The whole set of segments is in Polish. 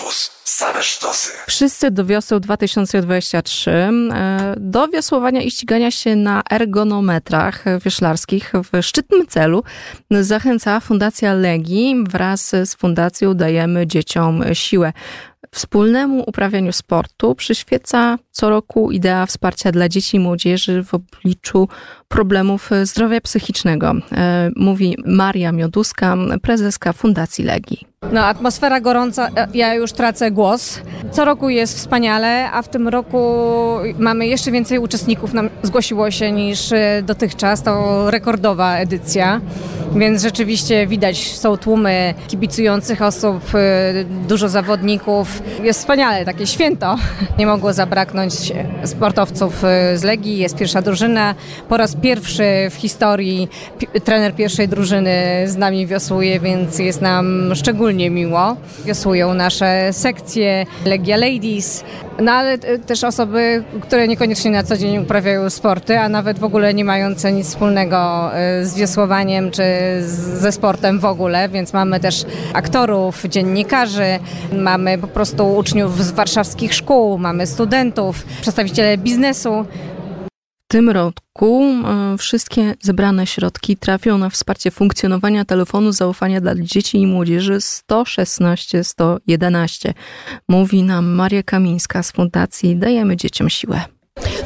Campus. Same sztosy. Wszyscy do wioseł 2023 e, do wiosłowania i ścigania się na ergonometrach wioślarskich w szczytnym celu zachęca Fundacja Legii. Wraz z fundacją dajemy dzieciom siłę. Wspólnemu uprawianiu sportu przyświeca co roku idea wsparcia dla dzieci i młodzieży w obliczu problemów zdrowia psychicznego, e, mówi Maria Mioduska, prezeska Fundacji Legii. No, atmosfera gorąca, e, ja już tracę głos. Co roku jest wspaniale, a w tym roku mamy jeszcze więcej uczestników nam zgłosiło się niż e, dotychczas. To rekordowa edycja, więc rzeczywiście widać, są tłumy kibicujących osób, dużo zawodników. Jest wspaniale, takie święto. Nie mogło zabraknąć sportowców z Legii, jest pierwsza drużyna. Po raz pierwszy w historii trener pierwszej drużyny z nami wiosłuje, więc jest nam szczególnie miło. Wiosłują nasze sekcje Legia Ladies, no ale też osoby, które niekoniecznie na co dzień uprawiają sporty, a nawet w ogóle nie mające nic wspólnego e, z wiosłowaniem czy ze sportem w ogóle, więc mamy też aktorów, dziennikarzy, mamy po prostu uczniów z warszawskich szkół, mamy studentów, przedstawiciele biznesu. Tym roku e, wszystkie zebrane środki trafią na wsparcie funkcjonowania telefonu zaufania dla dzieci i młodzieży 116 111. Mówi nam Maria Kamińska z Fundacji Dajemy Dzieciom Siłę.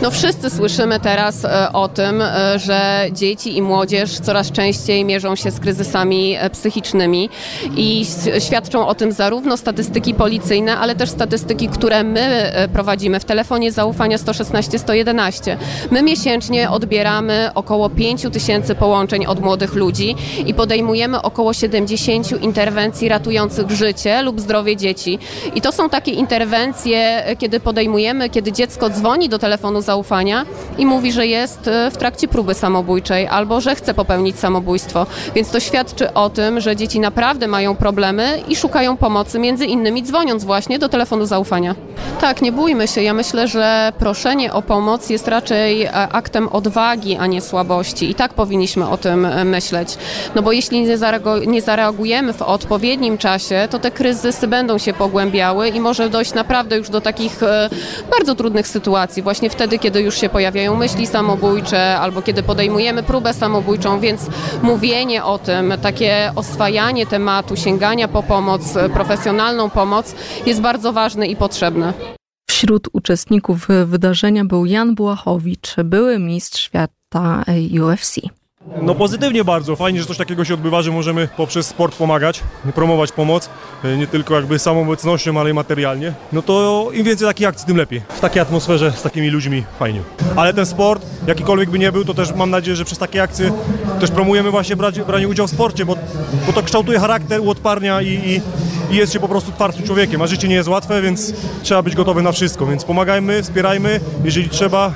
No wszyscy słyszymy teraz e, o tym, e, że dzieci i młodzież coraz częściej mierzą się z kryzysami e, psychicznymi i świadczą o tym zarówno statystyki policyjne, ale też statystyki, które my prowadzimy w telefonie zaufania 116-111. My miesięcznie odbieramy około 5 tysięcy połączeń od młodych ludzi i podejmujemy około 70 interwencji ratujących życie lub zdrowie dzieci. I to są takie interwencje, kiedy podejmujemy, kiedy dziecko dzwoni do telefonu telefonu zaufania i mówi, że jest e, w trakcie próby samobójczej albo że chce popełnić samobójstwo. Więc to świadczy o tym, że dzieci naprawdę mają problemy i szukają pomocy, między innymi dzwoniąc właśnie do telefonu zaufania. Tak, nie bójmy się. Ja myślę, że proszenie o pomoc jest raczej e, aktem odwagi, a nie słabości. I tak powinniśmy o tym e, myśleć. No bo jeśli nie zareagujemy w odpowiednim czasie, to te kryzysy będą się pogłębiały i może dojść naprawdę już do takich bardzo trudnych sytuacji. Właśnie wtedy, kiedy już się pojawiają myśli samobójcze albo kiedy podejmujemy próbę samobójczą, więc mówienie o tym, takie oswajanie tematu, sięgania po pomoc, profesjonalną pomoc jest bardzo ważne i potrzebne. Wśród uczestników wydarzenia był Jan Błachowicz, były mistrz świata UFC. No pozytywnie bardzo, fajnie, że coś takiego się odbywa, że możemy poprzez sport pomagać, promować pomoc, e, nie tylko jakby samą obecnością, ale i materialnie. No to im więcej takich akcji, tym lepiej. W takiej atmosferze, z takimi ludźmi fajnie. Ale ten sport, jakikolwiek by nie był, to też mam nadzieję, że przez takie akcje też promujemy właśnie brać, branie udziału w sporcie, bo, bo to kształtuje charakter, uodparnia i, i, i jest się po prostu twardym człowiekiem, a życie nie jest łatwe, więc trzeba być gotowy na wszystko, więc pomagajmy, wspierajmy, jeżeli trzeba,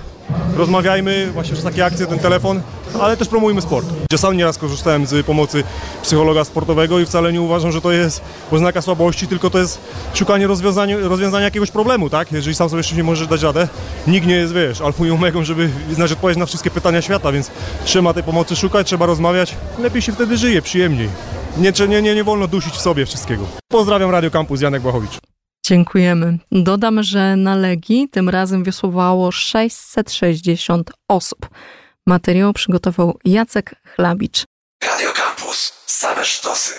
rozmawiajmy właśnie przez takie akcje, ten telefon, ale też promujmy sport. Ja sam nieraz korzystałem z pomocy psychologa sportowego i wcale nie uważam, że to jest oznaka słabości, tylko to jest szukanie rozwiązania, rozwiązania jakiegoś problemu, tak? Jeżeli sam sobie jeszcze nie możesz dać radę, nikt nie jest, wiesz, alfą i omegą, żeby znać odpowiedź na wszystkie pytania świata, więc trzeba tej pomocy szukać, trzeba rozmawiać. Lepiej się wtedy żyje, przyjemniej. Nie, nie, nie, nie wolno dusić w sobie wszystkiego. Pozdrawiam Radio Campus, Janek Błachowicz. Dziękujemy. Dodam, że na Legii tym razem wiosłowało 660 osób. Materiał przygotował Jacek Chlabicz. Radio Campus. Same sztosy.